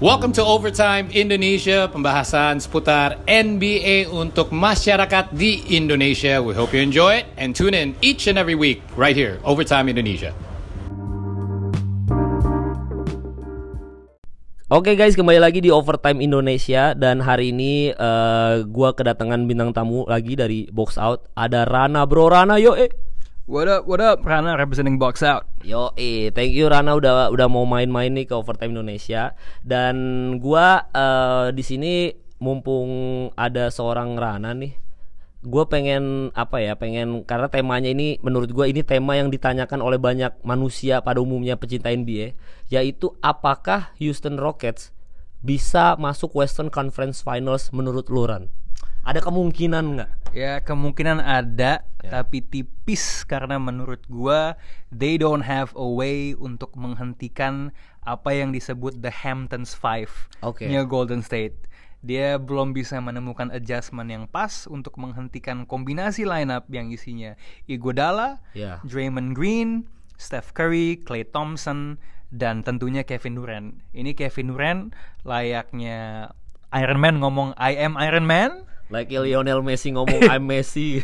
Welcome to Overtime Indonesia, pembahasan seputar NBA untuk masyarakat di Indonesia. We hope you enjoy it and tune in each and every week right here, Overtime Indonesia. Oke guys, kembali lagi di Overtime Indonesia dan hari ini uh, gua kedatangan bintang tamu lagi dari Box Out. Ada Rana, Bro Rana, yo eh. What up, what up? Rana representing Box Out. Yo, eh, thank you Rana udah udah mau main-main nih ke Overtime Indonesia. Dan gua uh, di sini mumpung ada seorang Rana nih, gue pengen apa ya pengen karena temanya ini menurut gue ini tema yang ditanyakan oleh banyak manusia pada umumnya pecinta NBA yaitu apakah Houston Rockets bisa masuk Western Conference Finals menurut Luran ada kemungkinan nggak Ya kemungkinan ada, Ya. tapi tipis karena menurut gua they don't have a way untuk menghentikan apa yang disebut the Hamptons Five Oke. nya Golden State. Dia belum bisa menemukan adjustment yang pas untuk menghentikan kombinasi lineup yang isinya Iguodala, Ya. Draymond Green, Steph Curry, Klay Thompson, dan tentunya Kevin Durant. Ini Kevin Durant layaknya Iron Man ngomong I am Iron Man. Like Lionel Messi ngomong I'm Messi.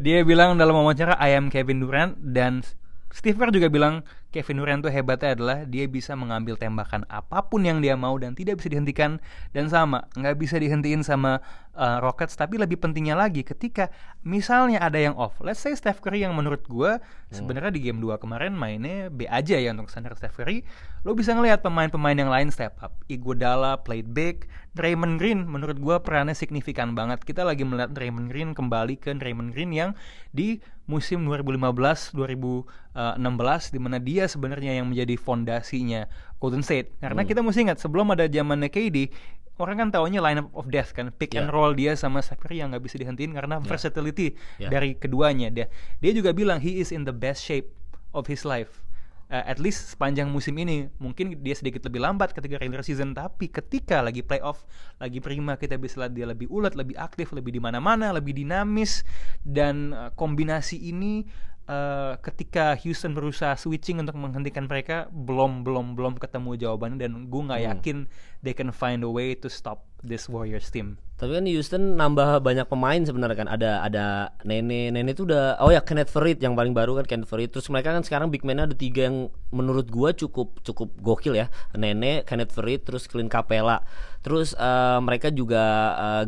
Dia bilang dalam wawancara I am Kevin Durant dan Steve Kerr juga bilang Kevin Durant tuh hebatnya adalah dia bisa mengambil tembakan apa pun yang dia mau dan tidak bisa dihentikan. Dan sama nggak bisa dihentiin sama uh, Rockets. Tapi lebih pentingnya lagi ketika misalnya ada yang off let's say Steph Curry yang menurut gua sebenarnya di game 2 kemarin mainnya B aja ya untuk standar Steph Curry. Lo bisa ngelihat pemain-pemain yang lain step up. Iguodala played big Draymond Green. Menurut gua perannya signifikan banget. Kita lagi melihat Draymond Green kembali ke Draymond Green yang di musim 2015 2016 di mana dia sebenarnya yang menjadi fondasinya Golden State. Karena kita mesti ingat sebelum ada zamannya KD orang kan taunya lineup of death kan pick and Ya. roll dia sama Steph Curry yang nggak bisa dihentiin karena versatility Ya. dari keduanya. Dia dia juga bilang he is in the best shape of his life. Uh, at least sepanjang musim ini. Mungkin dia sedikit lebih lambat ketika regular season tapi ketika lagi playoff lagi prima kita bisa lihat dia lebih ulet lebih aktif lebih di mana-mana lebih dinamis. Dan uh, kombinasi ini uh, ketika Houston berusaha switching untuk menghentikan mereka belum belum belum ketemu jawabannya dan gue nggak Hmm. yakin they can find a way to stop this Warriors team Tapi kan Houston nambah banyak pemain sebenarnya kan. Ada ada Nene, Nene itu udah oh ya Kenneth Farid yang paling baru kan Kenneth Farid. Terus mereka kan sekarang big man ada tiga yang menurut gua cukup cukup gokil ya. Nene, Kenneth Farid, terus Clint Capella. Terus eh, mereka juga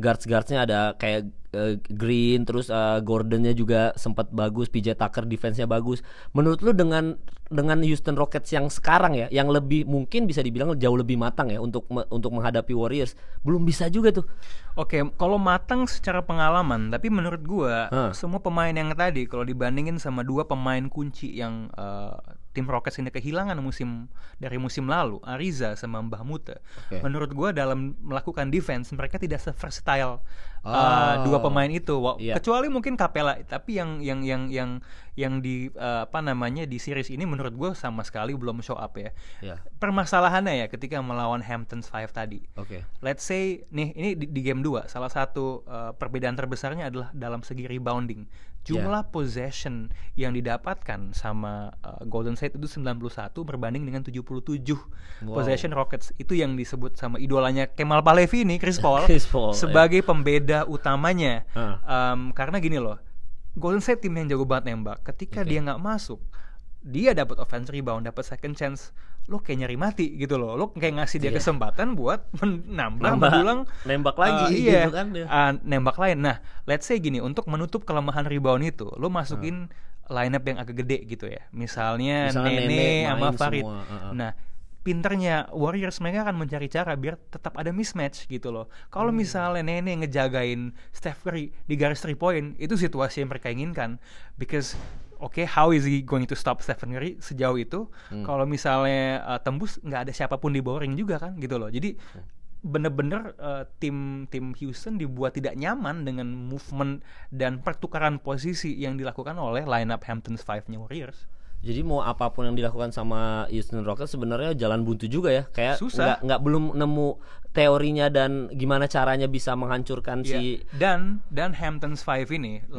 guards guardsnya ada kayak eh, Green, terus eh, Gordonnya juga sempat bagus, PJ Tucker defense-nya bagus. Menurut lu dengan dengan Houston Rockets yang sekarang ya, yang lebih mungkin bisa dibilang jauh lebih matang ya untuk me- untuk menghadapi Warriors, belum bisa juga tuh. Oke, kalau matang secara pengalaman, tapi menurut gua Hah. semua pemain yang tadi kalau dibandingin sama dua pemain kunci yang eh, tim Rockets ini kehilangan musim dari musim lalu, Ariza sama Mbah Muta. Oke. Menurut gua dalam melakukan defense mereka tidak se-versatile Oh. dua pemain itu. Wa- Iya. Kecuali mungkin Capella, tapi yang yang yang yang yang di eh, apa namanya di series ini menurut gua sama sekali belum show up ya. Ya. Permasalahannya ya ketika melawan Hamptons Five tadi Oke. let's say nih ini di, di game 2 salah satu uh, perbedaan terbesarnya adalah dalam segi rebounding. Jumlah possession yang didapatkan sama uh, Golden State itu 91 berbanding dengan 77 Wow. possession Rockets. Itu yang disebut sama idolanya Kemal Palevi ini Chris Paul, Chris Paul, sebagai pembeda utamanya. Hah. Um, karena gini loh. Golden State tim yang jago banget nembak. Ketika Oke. dia nggak masuk, dia dapat offense rebound, dapat second chance. Lo kayak nyari mati gitu loh. Lo kayak ngasih dia Iya. kesempatan buat menambah, Nambah, mendulang nembak lagi uh, gitu iya, kan dia. uh, nembak lain. Nah, let's say gini, untuk menutup kelemahan rebound itu, lo masukin lineup yang agak gede gitu ya. Misalnya, Misalnya Nene, Nene sama Farid. semua, uh-uh. Nah, pinternya Warriors mereka akan mencari cara biar tetap ada mismatch gitu loh. Kalau Hmm. misalnya Nene ngejagain Steph Curry di garis 3 point, itu situasi yang mereka inginkan. Because Oke, how is he going to stop Stephen Curry sejauh itu? Hmm. Kalau misalnya uh, tembus nggak ada siapa pun di bawah ring juga kan, gitu loh. Jadi Hmm. bener-bener uh, tim tim Houston dibuat tidak nyaman dengan movement dan pertukaran posisi yang dilakukan oleh lineup Hamptons Five-nya Warriors. Jadi mau apa pun yang dilakukan sama Houston Rockets sebenarnya jalan buntu juga ya. Kayak nggak nggak belum nemu teorinya dan gimana caranya bisa menghancurkan Iya. si Dan dan Hamptons Five ini Hmm.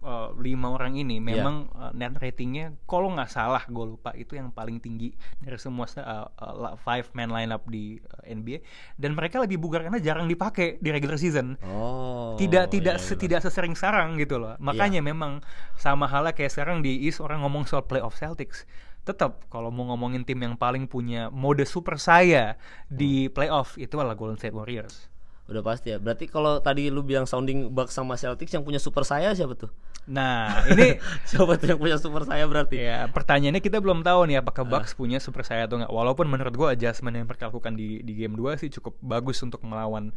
Uh, lima orang ini Iya. memang uh, net ratingnya kalau nggak salah gue lupa itu yang paling tinggi dari semua uh, uh, five man lineup di uh, NBA dan mereka lebih bugar karena jarang dipakai di regular season Oh. tidak tidak iya, se- iya. tidak sesering sekarang gitu loh makanya memang sama halnya kayak sekarang di East orang ngomong soal playoff Celtics tetap kalau mau ngomongin tim yang paling punya mode super saya di Hmm. playoff itu adalah Golden State Warriors Udah pasti ya. Berarti kalau tadi lu bilang sounding Bucks sama Celtics yang punya super saya siapa tuh? Nah ini siapa tuh yang punya super saya berarti? Ya, pertanyaannya kita belum tahu nih apakah Ah. Bucks punya super saya atau enggak. Walaupun menurut gua adjustment yang mereka lakukan di di game 2 sih cukup bagus untuk melawan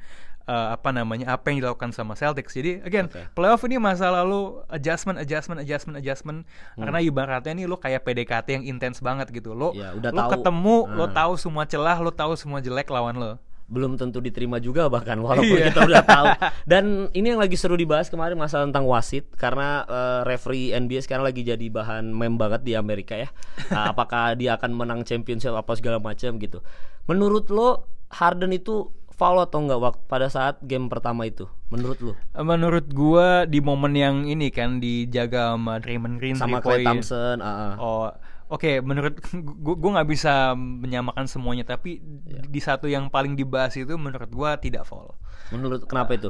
eh, apa namanya? apa yang dilakukan sama Celtics. Jadi again, Oke. playoff ini masa lalu adjustment adjustment adjustment adjustment Hmm. karena ibaratnya nih lo kayak PDKT yang intens banget gitu. Lo Ya, udah lo tahu. ketemu, lo Ah. tahu semua celah, lo tahu semua jelek lawan lo. Belum tentu diterima juga bahkan walaupun Iya. kita udah tahu. Dan ini yang lagi seru dibahas kemarin masalah tentang wasit karena eh, referee NBA sekarang lagi jadi bahan meme banget di Amerika ya. Nah, apakah dia akan menang championship apa segala macam gitu. Menurut lo Harden itu foul atau enggak waktu pada saat game pertama itu? Menurut lo? Menurut gua di momen yang ini kan dijaga sama Draymond Green Sama point. Thompson, ah, ah. Oh, oke. Menurut gua gua nggak bisa menyamakan semuanya, tapi Iya. di satu yang paling dibahas itu menurut gua tidak foul. Menurut kenapa itu?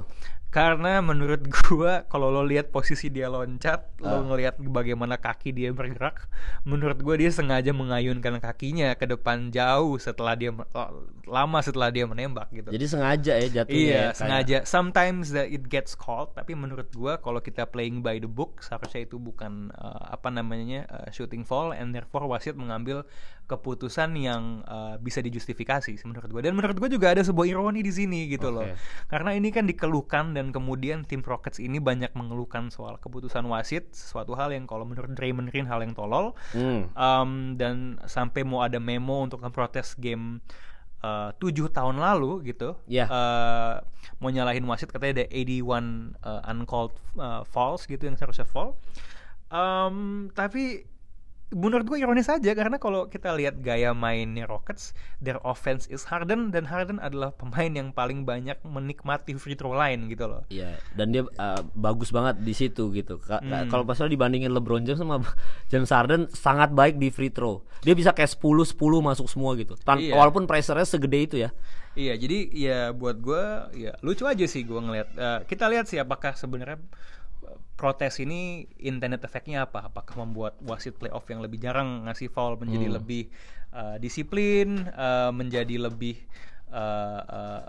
Karena menurut gua kalau lo lihat posisi dia loncat, Ah. lo ngelihat bagaimana kaki dia bergerak, menurut gua dia sengaja mengayunkan kakinya ke depan jauh setelah dia me- lama setelah dia menembak gitu. Jadi sengaja ya jatuhnya. Iya, ya, kayak- sengaja. Sometimes that it gets called, tapi menurut gua kalau kita playing by the book, seharusnya itu bukan uh, apa namanya uh, shooting foul, and therefore wasit mengambil keputusan yang uh, bisa dijustifikasi menurut gua. Dan menurut gua juga ada sebuah ironi di sini gitu loh, Oke. karena ini kan dikeluhkan dan kemudian tim Rockets ini banyak mengeluhkan soal keputusan wasit, sesuatu hal yang kalau menurut Draymond Green hal yang tolol. Hmm. Um, dan sampai mau ada memo untuk memprotes game uh, tujuh tahun lalu gitu Iya. uh, mau nyalahin wasit katanya ada 81 uh, uncalled uh, fouls gitu yang seharusnya foul um, tapi menurut gue ironis aja karena kalau kita lihat gaya mainnya Rockets their offense is Harden dan Harden adalah pemain yang paling banyak menikmati free throw line gitu loh Iya, dan dia uh, bagus banget di situ gitu. Ka- Hmm. Kalau pas dibandingin LeBron James sama James Harden sangat baik di free throw. Dia bisa kayak 10 10 masuk semua gitu. Tan- Iya. Walaupun pressure-nya segede itu ya. Iya, jadi ya buat gue ya lucu aja sih gue ngeliat. Eh, kita lihat sih apakah sebenarnya protes ini intended efeknya apa? Apakah membuat wasit playoff yang lebih jarang ngasih foul menjadi Hmm. lebih eh, disiplin, eh, menjadi lebih eh, eh,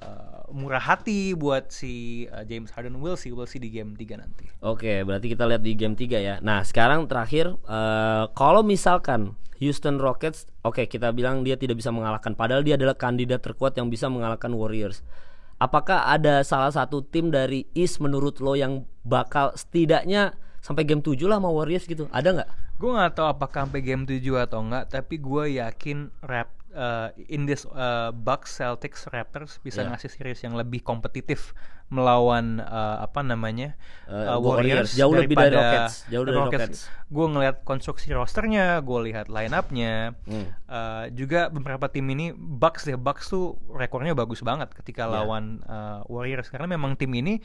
murah hati buat si eh, James Harden? We'll see, we'll see di game 3 nanti. Oke, berarti kita lihat di game 3 ya. Nah, sekarang terakhir eh, kalau misalkan Houston Rockets, oke kita bilang dia tidak bisa mengalahkan padahal dia adalah kandidat terkuat yang bisa mengalahkan Warriors. Apakah ada salah satu tim dari East menurut lo yang bakal setidaknya sampai game 7 lah sama Warriors gitu? Ada nggak? Gue nggak tahu apakah sampai game 7 atau enggak, tapi gue yakin rap uh, in this uh, Bucks Celtics Raptors bisa Yeah. ngasih series yang lebih kompetitif melawan uh, apa namanya Uh, Warriors. Jauh lebih dari Rockets. Jauh dari Rockets. Gue ngeliat konstruksi rosternya, gue lihat line up-nya, Hmm. Uh, juga beberapa tim ini Bucks deh Bucks tuh rekornya bagus banget ketika Yeah. lawan uh, Warriors karena memang tim ini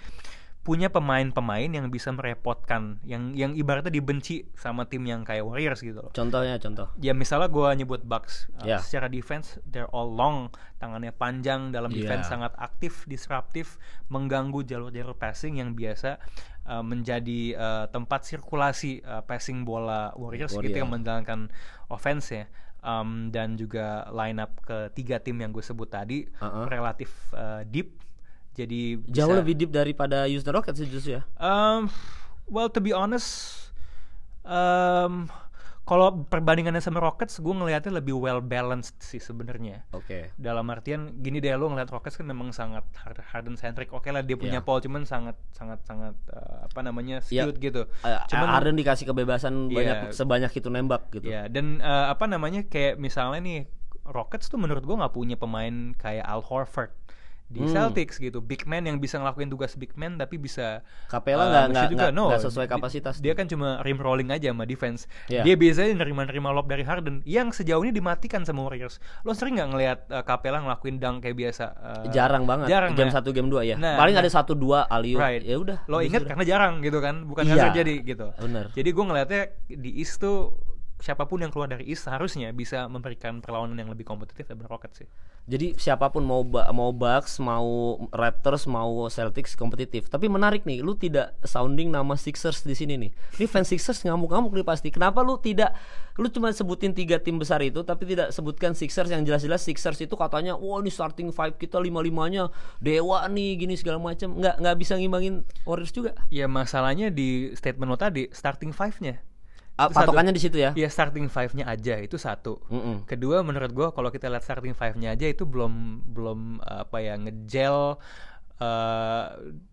punya pemain-pemain yang bisa merepotkan yang yang ibaratnya dibenci sama tim yang kayak Warriors gitu loh. Contohnya contoh. Ya misalnya gue nyebut Bucks uh, Yeah. secara defense they're all long, tangannya panjang dalam defense Yeah. sangat aktif, disruptif, mengganggu jalur-jalur passing yang biasa uh, menjadi uh, tempat sirkulasi uh, passing bola Warriors, gitu Warrior. yang menjalankan offense ya. Um, dan juga line up ketiga tim yang gue sebut tadi Uh-uh. relatif uh, deep. Jadi Jauh bisa- lebih deep daripada Houston Rockets sih justru ya. Um, well to be honest, um, kalau perbandingannya sama Rockets, gue ngelihatnya lebih well balanced sih sebenarnya. Oke. Dalam artian gini deh lo ngeliat Rockets kan memang sangat hard- Harden centric. Oke lah dia punya Iya. Paul cuman sangat sangat sangat uh, apa namanya Iya. skewed gitu. Eh, Cuman Harden dikasih kebebasan Iya. banyak sebanyak itu nembak gitu. Ya, dan eh, apa namanya kayak misalnya nih Rockets tuh menurut gua nggak punya pemain kayak Al Horford di Celtics gitu. Big man yang bisa ngelakuin tugas big man tapi bisa Capella uh, nggak- nge-shoot nggak- juga. nggak- nggak sesuai di- kapasitas Dia tuh. kan cuma rim rolling aja sama defense. Iya. Dia biasanya nerima-nerima lob dari Harden yang sejauh ini dimatikan sama Warriors. Lo sering nggak ngelihat uh, Capella ngelakuin dunk kayak biasa? Uh, jarang banget. Jarang. game nah. satu game dua ya. Nah, Paling nah. ada satu dua aliu. Right. Ya udah. Lo inget udah. karena jarang gitu kan, bukan Iya. karena terjadi gitu. Bener. Jadi gue ngeliatnya di East tuh siapa pun yang keluar dari East seharusnya bisa memberikan perlawanan yang lebih kompetitif daripada Rockets sih. Jadi siapa pun mau mau Bucks, mau Raptors, mau Celtics kompetitif. Tapi menarik nih, lu tidak sounding nama Sixers di sini nih. Ini fans Sixers ngamuk-ngamuk nih pasti. Kenapa lu tidak lu cuma sebutin tiga tim besar itu tapi tidak sebutkan Sixers yang jelas-jelas Sixers itu katanya wah ini starting five kita lima-limanya dewa nih gini segala macam. Nggak nggak bisa ngimbangin Warriors juga. Ya masalahnya di statement lo tadi starting five-nya. Satu. patokannya di situ ya. Ya starting five-nya aja itu satu. Mm-mm. Kedua menurut gua kalau kita lihat starting five-nya aja itu belum belum apa ya ngegel eh,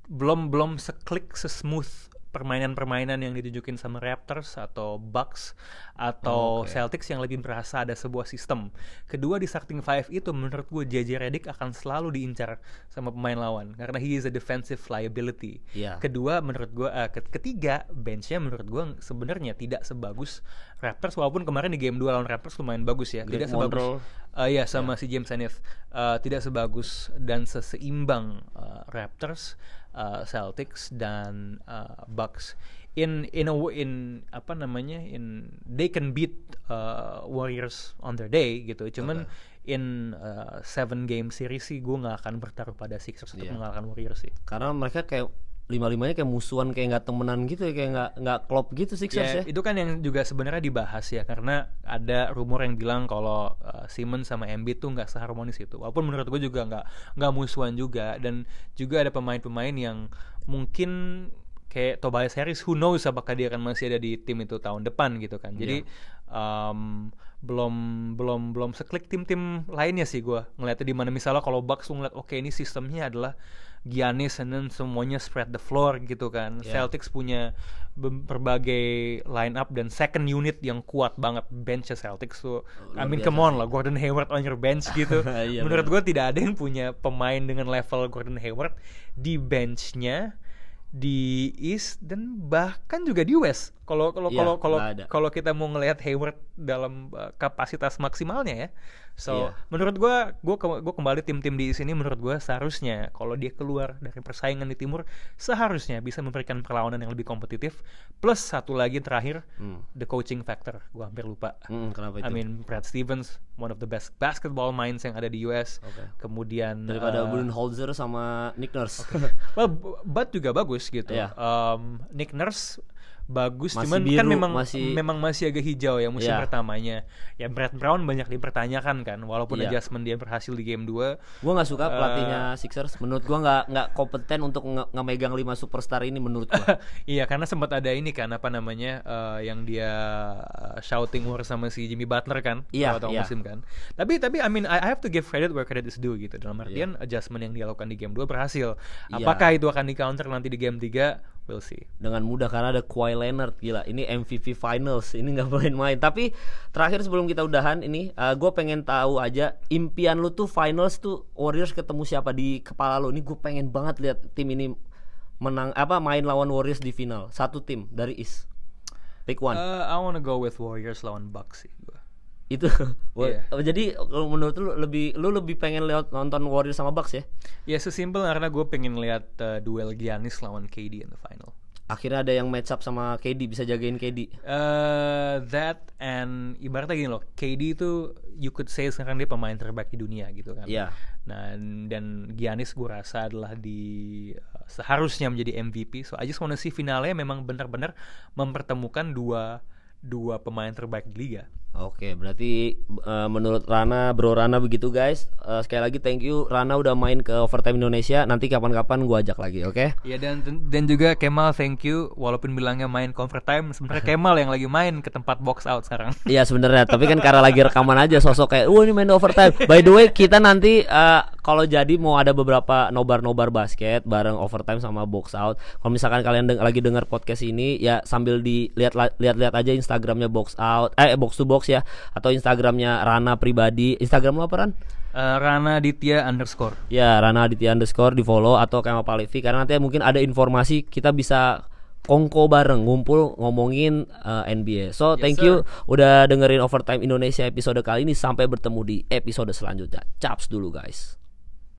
belum belum seklik sesmooth permainan-permainan yang ditunjukin sama Raptors atau Bucks atau Oke. Celtics yang lebih berasa ada sebuah sistem. Kedua di starting five itu menurut gue JJ Redick akan selalu diincar sama pemain lawan karena he is a defensive liability. Iya. Kedua menurut gue eh, ket- ketiga benchnya menurut gue sebenarnya tidak sebagus Raptors walaupun kemarin di game 2 lawan Raptors lumayan bagus ya. Greg tidak sebagus Eh, ya sama si James Ennis Eh, tidak sebagus dan seseimbang eh, Raptors, eh, Celtics dan eh, Bucks. In in a in apa namanya in they can beat eh, Warriors on their day gitu. Cuman in eh, seven game series sih gue nggak akan bertaruh pada Sixers untuk Iya. mengalahkan Warriors sih. Karena mereka kayak lima-limanya kayak musuhan kayak nggak temenan gitu ya kayak nggak nggak klop gitu Sixers ya. Ya, itu kan yang juga sebenarnya dibahas ya karena ada rumor yang bilang kalau uh, Simmons sama Embiid tuh nggak seharmonis itu. Walaupun menurut gue juga nggak nggak musuhan juga dan juga ada pemain-pemain yang mungkin kayak Tobias Harris who knows apakah dia akan masih ada di tim itu tahun depan gitu kan. Jadi um, belum belum belum seklik tim-tim lainnya sih gue ngeliatnya di mana misalnya kalau Bucks ngeliat oke ini sistemnya adalah Giannis and then semuanya spread the floor gitu kan. Yeah. Celtics punya be- berbagai line up dan second unit yang kuat banget bench Celtics tuh. I luar mean come on lah Gordon Hayward on your bench gitu. Iya, Menurut gue tidak ada yang punya pemain dengan level Gordon Hayward di benchnya di East dan bahkan juga di West. Kalau kalau Iya, kalau kalau kalau kita mau ngelihat Hayward dalam uh, kapasitas maksimalnya ya. So, Iya. menurut gua gua ke- gua kembali tim-tim di sini menurut gua seharusnya kalau dia keluar dari persaingan di timur seharusnya bisa memberikan perlawanan yang lebih kompetitif. Plus satu lagi terakhir Hmm. the coaching factor. Gua hampir lupa. Mm, kenapa itu? I mean Brad Stevens one of the best basketball minds yang ada di US. Oke. Kemudian daripada uh, Budenholzer sama Nick Nurse. well, B- Bud juga bagus gitu. Iya. Um, Nick Nurse bagus, Masih cuman kan biru, memang masih- memang masih agak hijau ya musim Iya. pertamanya. Ya Brad Brown banyak dipertanyakan kan, walaupun Iya. adjustment dia berhasil di game 2 Gua nggak suka pelatihnya Eh. Sixers. Menurut gua nggak nggak kompeten untuk nge- ngemegang lima superstar ini menurut gua. iya karena sempat ada ini kan apa namanya eh, yang dia eh, shouting war sama si Jimmy Butler kan Iya, awal iya. musim kan. Tapi tapi I mean I, have to give credit where credit is due gitu. Dalam artian Iya. adjustment yang dia lakukan di game 2 berhasil. Iya. Apakah itu akan di counter nanti di game 3? We'll see. dengan mudah karena ada Kawhi Leonard gila. Ini MVP Finals ini nggak main-main tapi terakhir sebelum kita udahan ini gue pengen tahu aja impian lu tuh Finals tuh Warriors ketemu siapa di kepala lu? Ini gue pengen banget lihat tim ini menang apa main lawan Warriors di final. Satu tim dari East. Pick one. Uh, I wanna go with Warriors lawan Bucks sih gua. Itu Iya. Oh, jadi kalau menurut lu lebih lu lebih pengen lihat nonton Warriors sama Bucks ya Ya sesimpel karena gue pengen lihat uh, duel Giannis lawan KD in the final. akhirnya ada yang match up sama KD bisa jagain KD Uh, that and ibaratnya gini loh, KD itu you could say sekarang dia pemain terbaik di dunia gitu kan. Iya. Nah dan Giannis gue rasa adalah di uh, seharusnya menjadi MVP. So I just wanna see finalnya memang benar-benar mempertemukan dua dua pemain terbaik di liga. Oke, berarti eh, menurut Rana, Bro Rana begitu guys. Eh, sekali lagi thank you Rana udah main ke Overtime Indonesia. Nanti kapan-kapan gua ajak lagi, oke? Ya dan dan juga Kemal thank you walaupun bilangnya main convert time sebenarnya Kemal yang lagi main ke tempat box out sekarang. Iya sebenarnya, tapi kan karena lagi rekaman aja sosok kayak, "Wah, ini main overtime." By the way, kita nanti eh, kalau jadi mau ada beberapa nobar-nobar basket bareng overtime sama box out. Kalau misalkan kalian deng- lagi dengar podcast ini, ya sambil dilihat lihat-lihat aja Instagramnya box out, eh box to box ya atau Instagramnya Rana pribadi. Instagram lo apa Ran? Eh, Rana Ditya underscore. Ya Rana Aditya underscore di follow atau kayak Pak Levi karena nanti mungkin ada informasi kita bisa kongko bareng ngumpul ngomongin uh, NBA. So thank you udah dengerin Overtime Indonesia episode kali ini sampai bertemu di episode selanjutnya. Caps dulu guys.